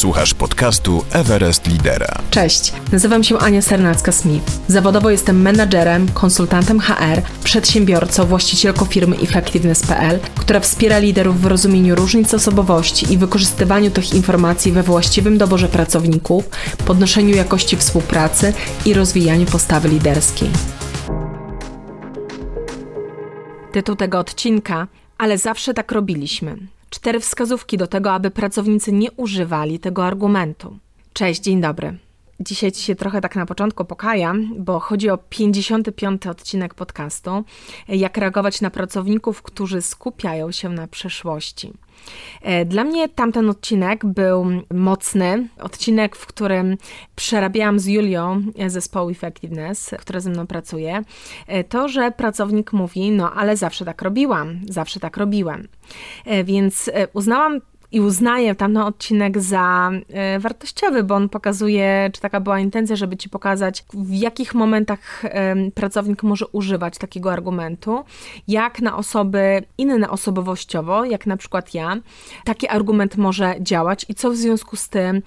Słuchasz podcastu Everest Lidera. Cześć, nazywam się Ania Sernacka-Smith. Zawodowo jestem menadżerem, konsultantem HR, przedsiębiorcą, właścicielką firmy Effectiveness.pl, która wspiera liderów w rozumieniu różnic osobowości i wykorzystywaniu tych informacji we właściwym doborze pracowników, podnoszeniu jakości współpracy i rozwijaniu postawy liderskiej. Tytuł tego odcinka, ale zawsze tak robiliśmy cztery wskazówki do tego, aby pracownicy nie używali tego argumentu. Cześć, dzień dobry. Dzisiaj Ci się trochę tak na początku pokajam, bo chodzi o 55. odcinek podcastu. Jak reagować na pracowników, którzy skupiają się na przeszłości. E, dla mnie tamten odcinek był mocny. Odcinek, w którym przerabiałam z Julią zespołu Effectiveness, która ze mną pracuje, e, to, że pracownik mówi, no ale zawsze tak robiłam, zawsze tak robiłem. E, więc uznałam i uznaję tamten odcinek za e, wartościowy, bo on pokazuje, czy taka była intencja, żeby ci pokazać, w jakich momentach pracownik może używać takiego argumentu, jak na osoby inne osobowościowo, jak na przykład ja, taki argument może działać i co w związku z tym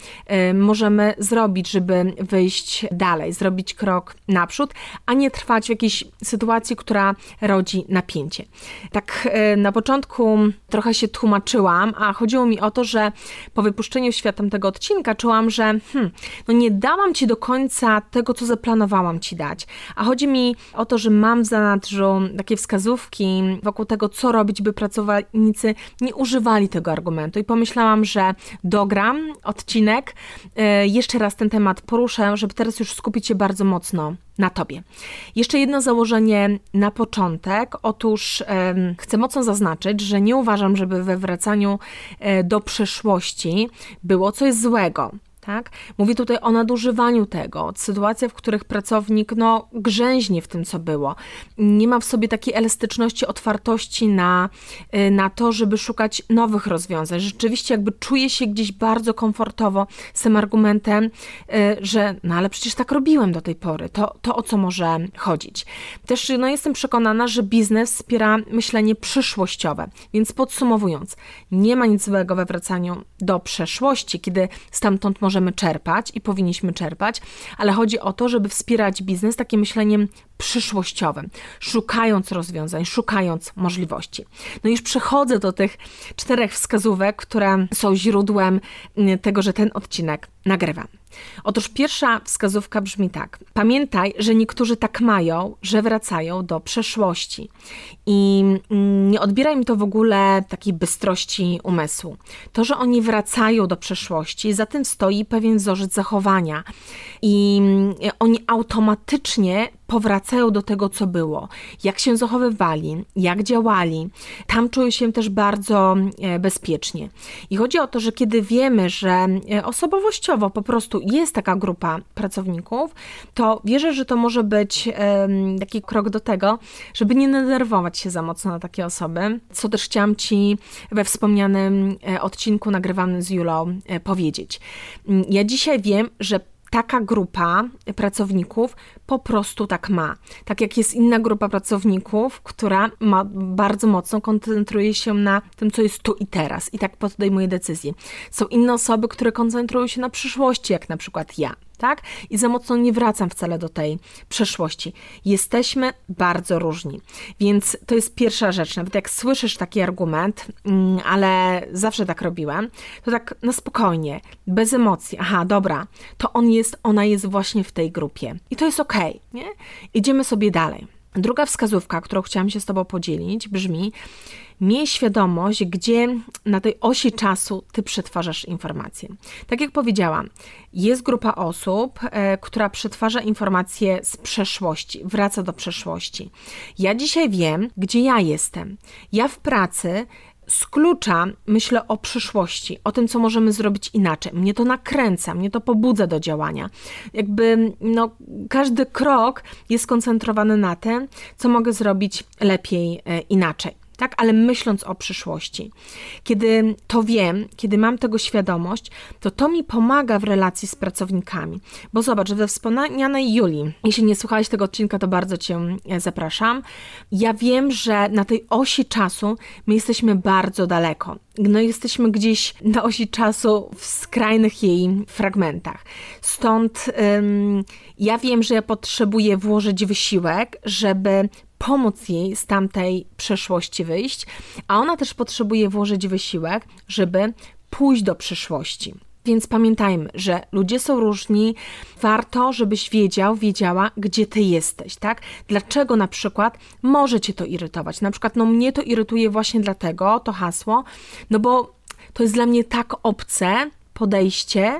możemy zrobić, żeby wyjść dalej, zrobić krok naprzód, a nie trwać w jakiejś sytuacji, która rodzi napięcie. Tak e, na początku trochę się tłumaczyłam, a chodziło mi mi o to, że po wypuszczeniu światem tego odcinka czułam, że hmm, no nie dałam ci do końca tego, co zaplanowałam ci dać. A chodzi mi o to, że mam w zanadrzu takie wskazówki wokół tego, co robić, by pracownicy nie używali tego argumentu. I pomyślałam, że dogram odcinek, e, jeszcze raz ten temat poruszę, żeby teraz już skupić się bardzo mocno na tobie. Jeszcze jedno założenie na początek. Otóż chcę mocno zaznaczyć, że nie uważam, żeby we wracaniu e, do przeszłości było coś złego. Tak? Mówię tutaj o nadużywaniu tego, sytuacja, w których pracownik no, grzęźnie w tym, co było. Nie ma w sobie takiej elastyczności, otwartości na, y, na to, żeby szukać nowych rozwiązań. Rzeczywiście jakby czuje się gdzieś bardzo komfortowo z tym argumentem, y, że no ale przecież tak robiłem do tej pory, to, to o co może chodzić. Też no, jestem przekonana, że biznes wspiera myślenie przyszłościowe, więc podsumowując, nie ma nic złego we wracaniu do przeszłości, kiedy stamtąd może możemy czerpać i powinniśmy czerpać, ale chodzi o to, żeby wspierać biznes takim myśleniem przyszłościowym, szukając rozwiązań, szukając możliwości. No już przechodzę do tych czterech wskazówek, które są źródłem mm, tego, że ten odcinek nagrywam. Otóż pierwsza wskazówka brzmi tak. Pamiętaj, że niektórzy tak mają, że wracają do przeszłości. I mm, nie odbieraj mi to w ogóle takiej bystrości umysłu. To, że oni wracają do przeszłości, za tym stoi pewien wzorzec zachowania. I mm, oni automatycznie powracają do tego, co było, jak się zachowywali, jak działali. Tam czują się też bardzo e, bezpiecznie. I chodzi o to, że kiedy wiemy, że e, osobowościowo po prostu jest taka grupa pracowników, to wierzę, że to może być taki krok do tego, żeby nie denerwować się za mocno na takie osoby, co też chciałam Ci we wspomnianym e, odcinku nagrywanym z Julą powiedzieć. Ja dzisiaj wiem, że taka grupa pracowników po prostu tak ma. Tak jak jest inna grupa pracowników, która ma, bardzo mocno koncentruje się na tym, co jest tu i teraz i tak podejmuje decyzje. Są inne osoby, które koncentrują się na przyszłości, jak na przykład ja tak? I za mocno nie wracam wcale do tej przeszłości. Jesteśmy bardzo różni. Więc to jest pierwsza rzecz. Nawet jak słyszysz taki argument, mm, ale zawsze tak robiłem, to tak na spokojnie, bez emocji. Aha, dobra, to on jest, ona jest właśnie w tej grupie. I to jest nie? Idziemy sobie dalej. Druga wskazówka, którą chciałam się z Tobą podzielić, brzmi: miej świadomość, gdzie na tej osi czasu Ty przetwarzasz informacje. Tak jak powiedziałam, jest grupa osób, e, która przetwarza informacje z przeszłości, wraca do przeszłości. Ja dzisiaj wiem, gdzie ja jestem. Ja w pracy z klucza myślę o przyszłości, o tym, co możemy zrobić inaczej. Mnie to nakręca, mnie to pobudza do działania. Jakby no, każdy krok jest skoncentrowany na tym, co mogę zrobić lepiej e, inaczej. Tak, ale myśląc o przyszłości. Kiedy to wiem, kiedy mam tego świadomość, to to mi pomaga w relacji z pracownikami. Bo zobacz, we wspomnianej Julii, jeśli nie słuchałeś tego odcinka, to bardzo Cię e, zapraszam. Ja wiem, że na tej osi czasu my jesteśmy bardzo daleko. No, jesteśmy gdzieś na osi czasu w skrajnych jej fragmentach. Stąd ym, ja wiem, że ja potrzebuję włożyć wysiłek, żeby pomóc jej z tamtej przeszłości wyjść, a ona też potrzebuje włożyć wysiłek, żeby pójść do przyszłości. Więc pamiętajmy, że ludzie są różni. Warto, żebyś wiedział, wiedziała, gdzie ty jesteś, tak? Dlaczego na przykład może cię to irytować? Na przykład, no mnie to irytuje właśnie dlatego, to hasło, no bo to jest dla mnie tak obce podejście,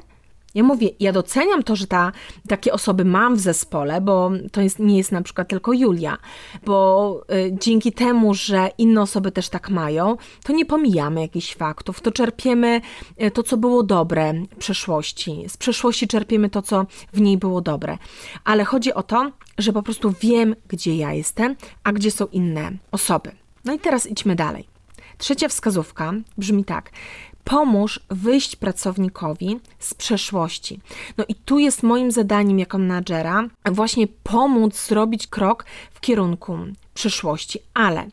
ja mówię, ja doceniam to, że ta, takie osoby mam w zespole, bo to jest, nie jest na przykład tylko Julia, bo y, dzięki temu, że inne osoby też tak mają, to nie pomijamy jakichś faktów, to czerpiemy y, to, co było dobre w przeszłości. Z przeszłości czerpiemy to, co w niej było dobre. Ale chodzi o to, że po prostu wiem, gdzie ja jestem, a gdzie są inne osoby. No i teraz idźmy dalej. Trzecia wskazówka brzmi tak: pomóż wyjść pracownikowi z przeszłości. No i tu jest moim zadaniem jako menadżera właśnie pomóc zrobić krok w kierunku przyszłości, ale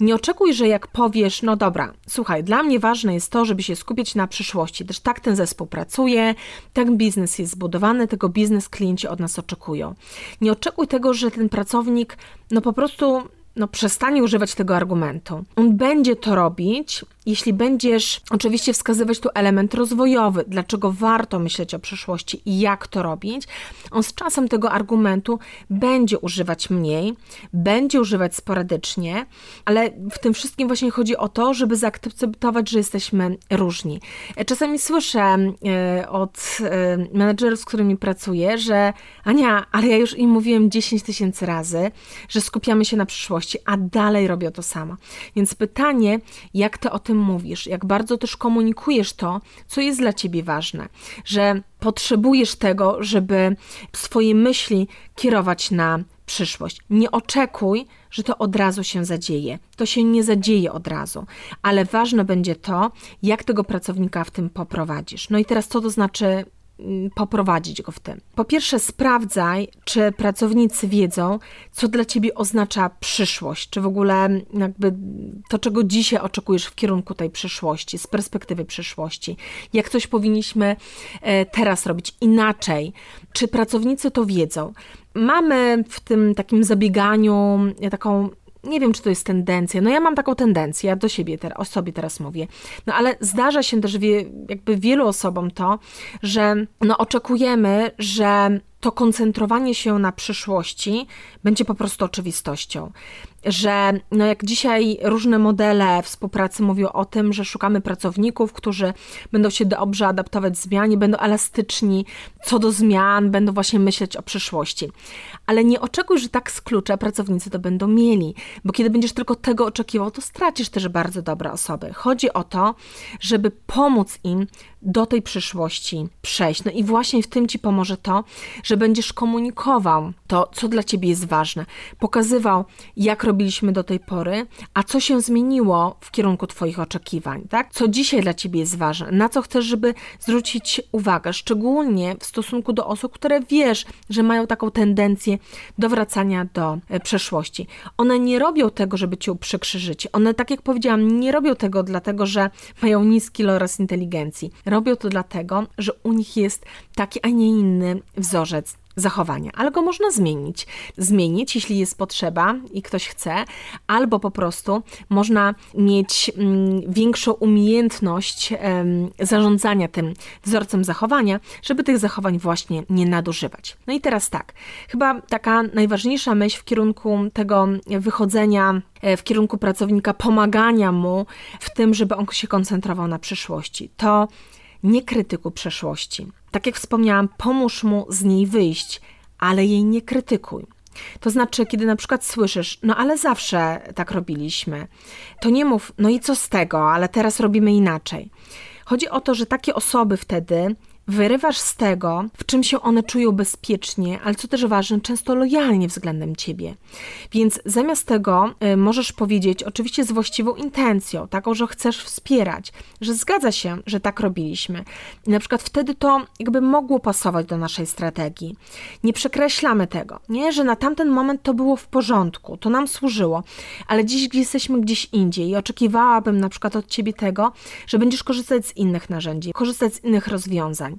nie oczekuj, że jak powiesz, no dobra, słuchaj, dla mnie ważne jest to, żeby się skupić na przyszłości, też tak ten zespół pracuje, tak biznes jest zbudowany, tego biznes klienci od nas oczekują. Nie oczekuj tego, że ten pracownik, no po prostu no, przestanie używać tego argumentu. On będzie to robić, jeśli będziesz oczywiście wskazywać tu element rozwojowy, dlaczego warto myśleć o przyszłości i jak to robić, on z czasem tego argumentu będzie używać mniej, będzie używać sporadycznie, ale w tym wszystkim właśnie chodzi o to, żeby zaakceptować, że jesteśmy różni. Czasami słyszę e, od e, menedżerów, z którymi pracuję, że Ania, ale ja już im mówiłem 10 tysięcy razy, że skupiamy się na przyszłości, a dalej robią to samo. Więc pytanie, jak ty o tym tym mówisz, jak bardzo też komunikujesz to, co jest dla ciebie ważne, że potrzebujesz tego, żeby swoje myśli kierować na przyszłość. Nie oczekuj, że to od razu się zadzieje. To się nie zadzieje od razu, ale ważne będzie to, jak tego pracownika w tym poprowadzisz. No i teraz co to znaczy poprowadzić go w tym. Po pierwsze, sprawdzaj, czy pracownicy wiedzą, co dla ciebie oznacza przyszłość, czy w ogóle jakby to, czego dzisiaj oczekujesz w kierunku tej przyszłości, z perspektywy przyszłości. Jak coś powinniśmy e, teraz robić inaczej, czy pracownicy to wiedzą. Mamy w tym takim zabieganiu taką nie wiem, czy to jest tendencja. No ja mam taką tendencję, ja do siebie, ter- o sobie teraz mówię. No ale zdarza się też wie, jakby wielu osobom to, że no oczekujemy, że to koncentrowanie się na przyszłości będzie po prostu oczywistością że no jak dzisiaj różne modele współpracy mówią o tym, że szukamy pracowników, którzy będą się dobrze adaptować zmianie, będą elastyczni co do zmian, będą właśnie myśleć o przyszłości. Ale nie oczekuj, że tak z klucza pracownicy to będą mieli, bo kiedy będziesz tylko tego oczekiwał, to stracisz też bardzo dobre osoby. Chodzi o to, żeby pomóc im do tej przyszłości przejść. No i właśnie w tym ci pomoże to, że będziesz komunikował to, co dla ciebie jest ważne, pokazywał, jak robiliśmy do tej pory, a co się zmieniło w kierunku Twoich oczekiwań, tak? Co dzisiaj dla Ciebie jest ważne, na co chcesz, żeby zwrócić uwagę, szczególnie w stosunku do osób, które wiesz, że mają taką tendencję do wracania do e, przeszłości. One nie robią tego, żeby Cię uprzykrzyć życie. One, tak jak powiedziałam, nie robią tego dlatego, że mają niski loras inteligencji. Robią to dlatego, że u nich jest taki, a nie inny wzorzec zachowania, ale go można zmienić. Zmienić, jeśli jest potrzeba i ktoś chce, albo po prostu można mieć mm, większą umiejętność zarządzania tym wzorcem zachowania, żeby tych zachowań właśnie nie nadużywać. No i teraz tak, chyba taka najważniejsza myśl w kierunku tego wychodzenia e, w kierunku pracownika, pomagania mu w tym, żeby on się koncentrował na przyszłości. To nie krytyku przeszłości. Tak jak wspomniałam, pomóż mu z niej wyjść, ale jej nie krytykuj. To znaczy, kiedy na przykład słyszysz, no ale zawsze tak robiliśmy, to nie mów, no i co z tego, ale teraz robimy inaczej. Chodzi o to, że takie osoby wtedy wyrywasz z tego, w czym się one czują bezpiecznie, ale co też ważne, często lojalnie względem ciebie. Więc zamiast tego y, możesz powiedzieć, oczywiście z właściwą intencją, taką, że chcesz wspierać, że zgadza się, że tak robiliśmy. I na przykład wtedy to jakby mogło pasować do naszej strategii. Nie przekreślamy tego, nie, że na tamten moment to było w porządku, to nam służyło, ale dziś jesteśmy gdzieś indziej i oczekiwałabym na przykład od ciebie tego, że będziesz korzystać z innych narzędzi, korzystać z innych rozwiązań.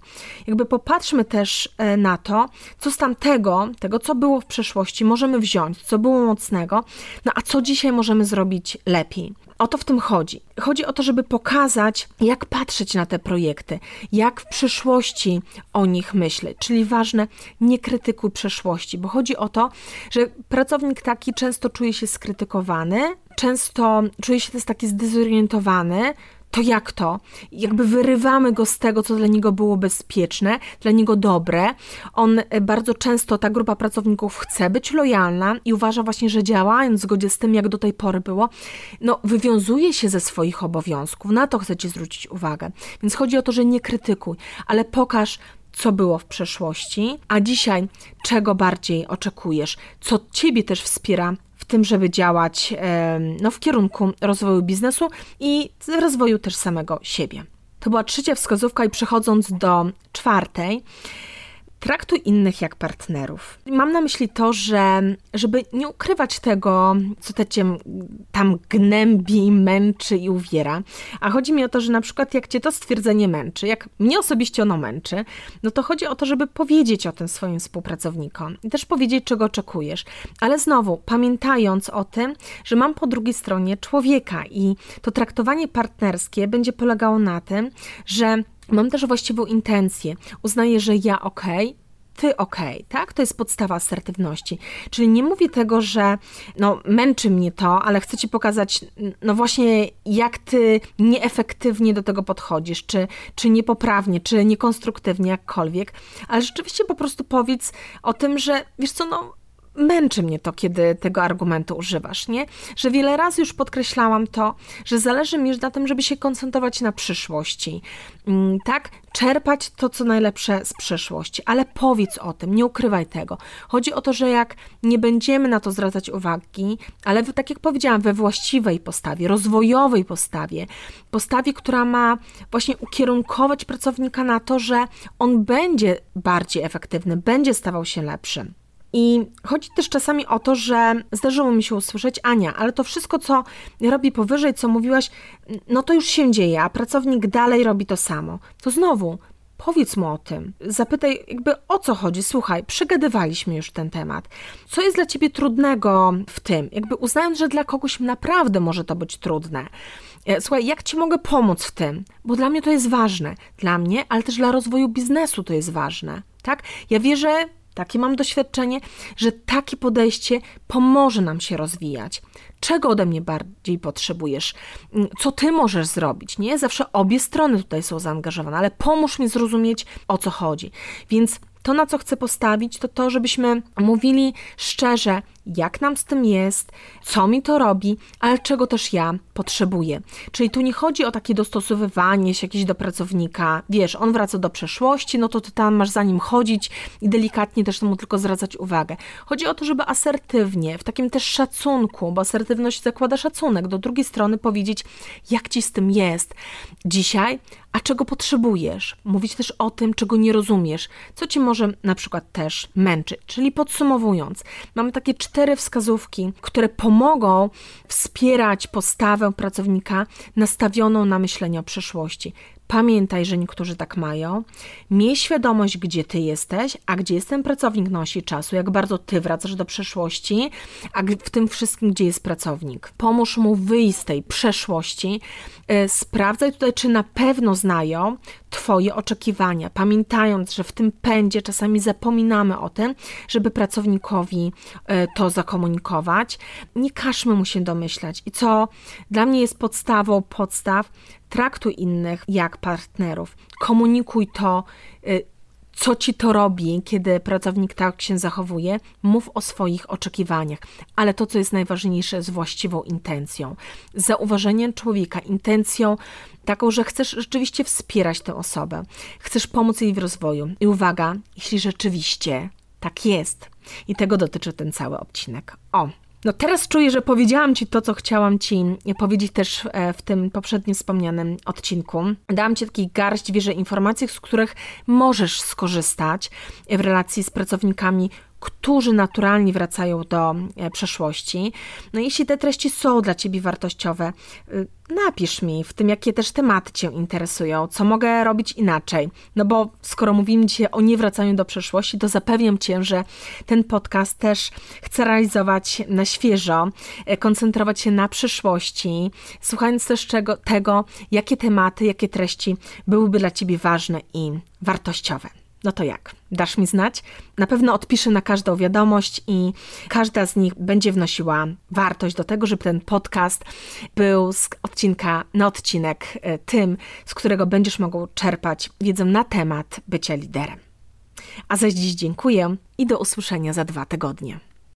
Jakby popatrzmy też e, na to, co z tamtego, tego co było w przeszłości, możemy wziąć, co było mocnego, no a co dzisiaj możemy zrobić lepiej. O to w tym chodzi. Chodzi o to, żeby pokazać, jak patrzeć na te projekty, jak w przyszłości o nich myśleć. Czyli ważne, nie krytykuj przeszłości, bo chodzi o to, że pracownik taki często czuje się skrytykowany, często czuje się też taki zdezorientowany, to jak to? Jakby wyrywamy go z tego, co dla niego było bezpieczne, dla niego dobre. On e, bardzo często, ta grupa pracowników chce być lojalna i uważa właśnie, że działając w zgodzie z tym, jak do tej pory było, no wywiązuje się ze swoich obowiązków. Na to chcecie zwrócić uwagę. Więc chodzi o to, że nie krytykuj, ale pokaż, co było w przeszłości, a dzisiaj czego bardziej oczekujesz, co Ciebie też wspiera w tym, żeby działać no, w kierunku rozwoju biznesu i rozwoju też samego siebie. To była trzecia wskazówka i przechodząc do czwartej, Traktuj innych jak partnerów. Mam na myśli to, że żeby nie ukrywać tego, co te cię tam gnębi, męczy i uwiera, a chodzi mi o to, że na przykład jak cię to stwierdzenie męczy, jak mnie osobiście ono męczy, no to chodzi o to, żeby powiedzieć o tym swoim współpracownikom i też powiedzieć, czego oczekujesz. Ale znowu, pamiętając o tym, że mam po drugiej stronie człowieka i to traktowanie partnerskie będzie polegało na tym, że Mam też właściwą intencję. Uznaję, że ja ok, ty ok, tak? To jest podstawa asertywności. Czyli nie mówię tego, że no, męczy mnie to, ale chcę ci pokazać, no właśnie, jak ty nieefektywnie do tego podchodzisz, czy, czy niepoprawnie, czy niekonstruktywnie, jakkolwiek, ale rzeczywiście po prostu powiedz o tym, że wiesz co, no męczy mnie to, kiedy tego argumentu używasz, nie? Że wiele razy już podkreślałam to, że zależy mi na tym, żeby się koncentrować na przyszłości, mm, tak? Czerpać to, co najlepsze z przeszłości, ale powiedz o tym, nie ukrywaj tego. Chodzi o to, że jak nie będziemy na to zwracać uwagi, ale tak jak powiedziałam, we właściwej postawie, rozwojowej postawie, postawie, która ma właśnie ukierunkować pracownika na to, że on będzie bardziej efektywny, będzie stawał się lepszym. I chodzi też czasami o to, że zdarzyło mi się usłyszeć, Ania, ale to wszystko, co robi powyżej, co mówiłaś, no to już się dzieje, a pracownik dalej robi to samo. To znowu, powiedz mu o tym. Zapytaj, jakby o co chodzi. Słuchaj, przegadywaliśmy już ten temat. Co jest dla ciebie trudnego w tym? Jakby uznając, że dla kogoś naprawdę może to być trudne. E, słuchaj, jak ci mogę pomóc w tym? Bo dla mnie to jest ważne. Dla mnie, ale też dla rozwoju biznesu to jest ważne. Tak? Ja wierzę takie mam doświadczenie, że takie podejście pomoże nam się rozwijać. Czego ode mnie bardziej potrzebujesz? Mm, co ty możesz zrobić? Nie zawsze obie strony tutaj są zaangażowane, ale pomóż mi zrozumieć o co chodzi. Więc to, na co chcę postawić, to to, żebyśmy mówili szczerze, jak nam z tym jest, co mi to robi, ale czego też ja potrzebuję. Czyli tu nie chodzi o takie dostosowywanie się jakieś do pracownika. Wiesz, on wraca do przeszłości, no to ty tam masz za nim chodzić i delikatnie też mu tylko zwracać uwagę. Chodzi o to, żeby asertywnie, w takim też szacunku, bo asertywność zakłada szacunek, do drugiej strony powiedzieć, jak ci z tym jest dzisiaj, a czego potrzebujesz. Mówić też o tym, czego nie rozumiesz, co ci może na przykład też męczyć. Czyli podsumowując, mamy takie cztery wskazówki, które pomogą wspierać postawę pracownika nastawioną na myślenie o przyszłości. Pamiętaj, że niektórzy tak mają. Miej świadomość, gdzie ty jesteś, a gdzie jest ten pracownik nosi czasu, jak bardzo ty wracasz do przeszłości, a w tym wszystkim, gdzie jest pracownik. Pomóż mu wyjść z tej przeszłości. E, sprawdzaj tutaj, czy na pewno znają Twoje oczekiwania, pamiętając, że w tym pędzie czasami zapominamy o tym, żeby pracownikowi e, to zakomunikować. Nie każmy mu się domyślać. I co dla mnie jest podstawą podstaw, traktuj innych jak partnerów. Komunikuj to, y, co ci to robi, kiedy pracownik tak się zachowuje. Mów o swoich oczekiwaniach, ale to, co jest najważniejsze, z właściwą intencją. Zauważeniem człowieka, intencją taką, że chcesz rzeczywiście wspierać tę osobę, chcesz pomóc jej w rozwoju. I uwaga, jeśli rzeczywiście tak jest, i tego dotyczy ten cały odcinek. O, no teraz czuję, że powiedziałam Ci to, co chciałam Ci powiedzieć też e, w tym poprzednim wspomnianym odcinku. Dałam Ci taki garść wierzę informacji, z których możesz skorzystać w relacji z pracownikami, którzy naturalnie wracają do e, przeszłości. No jeśli te treści są dla Ciebie wartościowe, y, napisz mi w tym, jakie też tematy Cię interesują, co mogę robić inaczej. No bo skoro mówimy dzisiaj o niewracaniu do przeszłości, to zapewniam Cię, że ten podcast też chcę realizować na świeżo, e, koncentrować się na przyszłości, słuchając też czego, tego, jakie tematy, jakie treści byłyby dla Ciebie ważne i wartościowe. No to jak? Dasz mi znać? Na pewno odpiszę na każdą wiadomość i każda z nich będzie wnosiła wartość do tego, żeby ten podcast był z odcinka na odcinek e, tym, z którego będziesz mógł czerpać wiedzę na temat bycia liderem. A zaś dziś dziękuję i do usłyszenia za dwa tygodnie.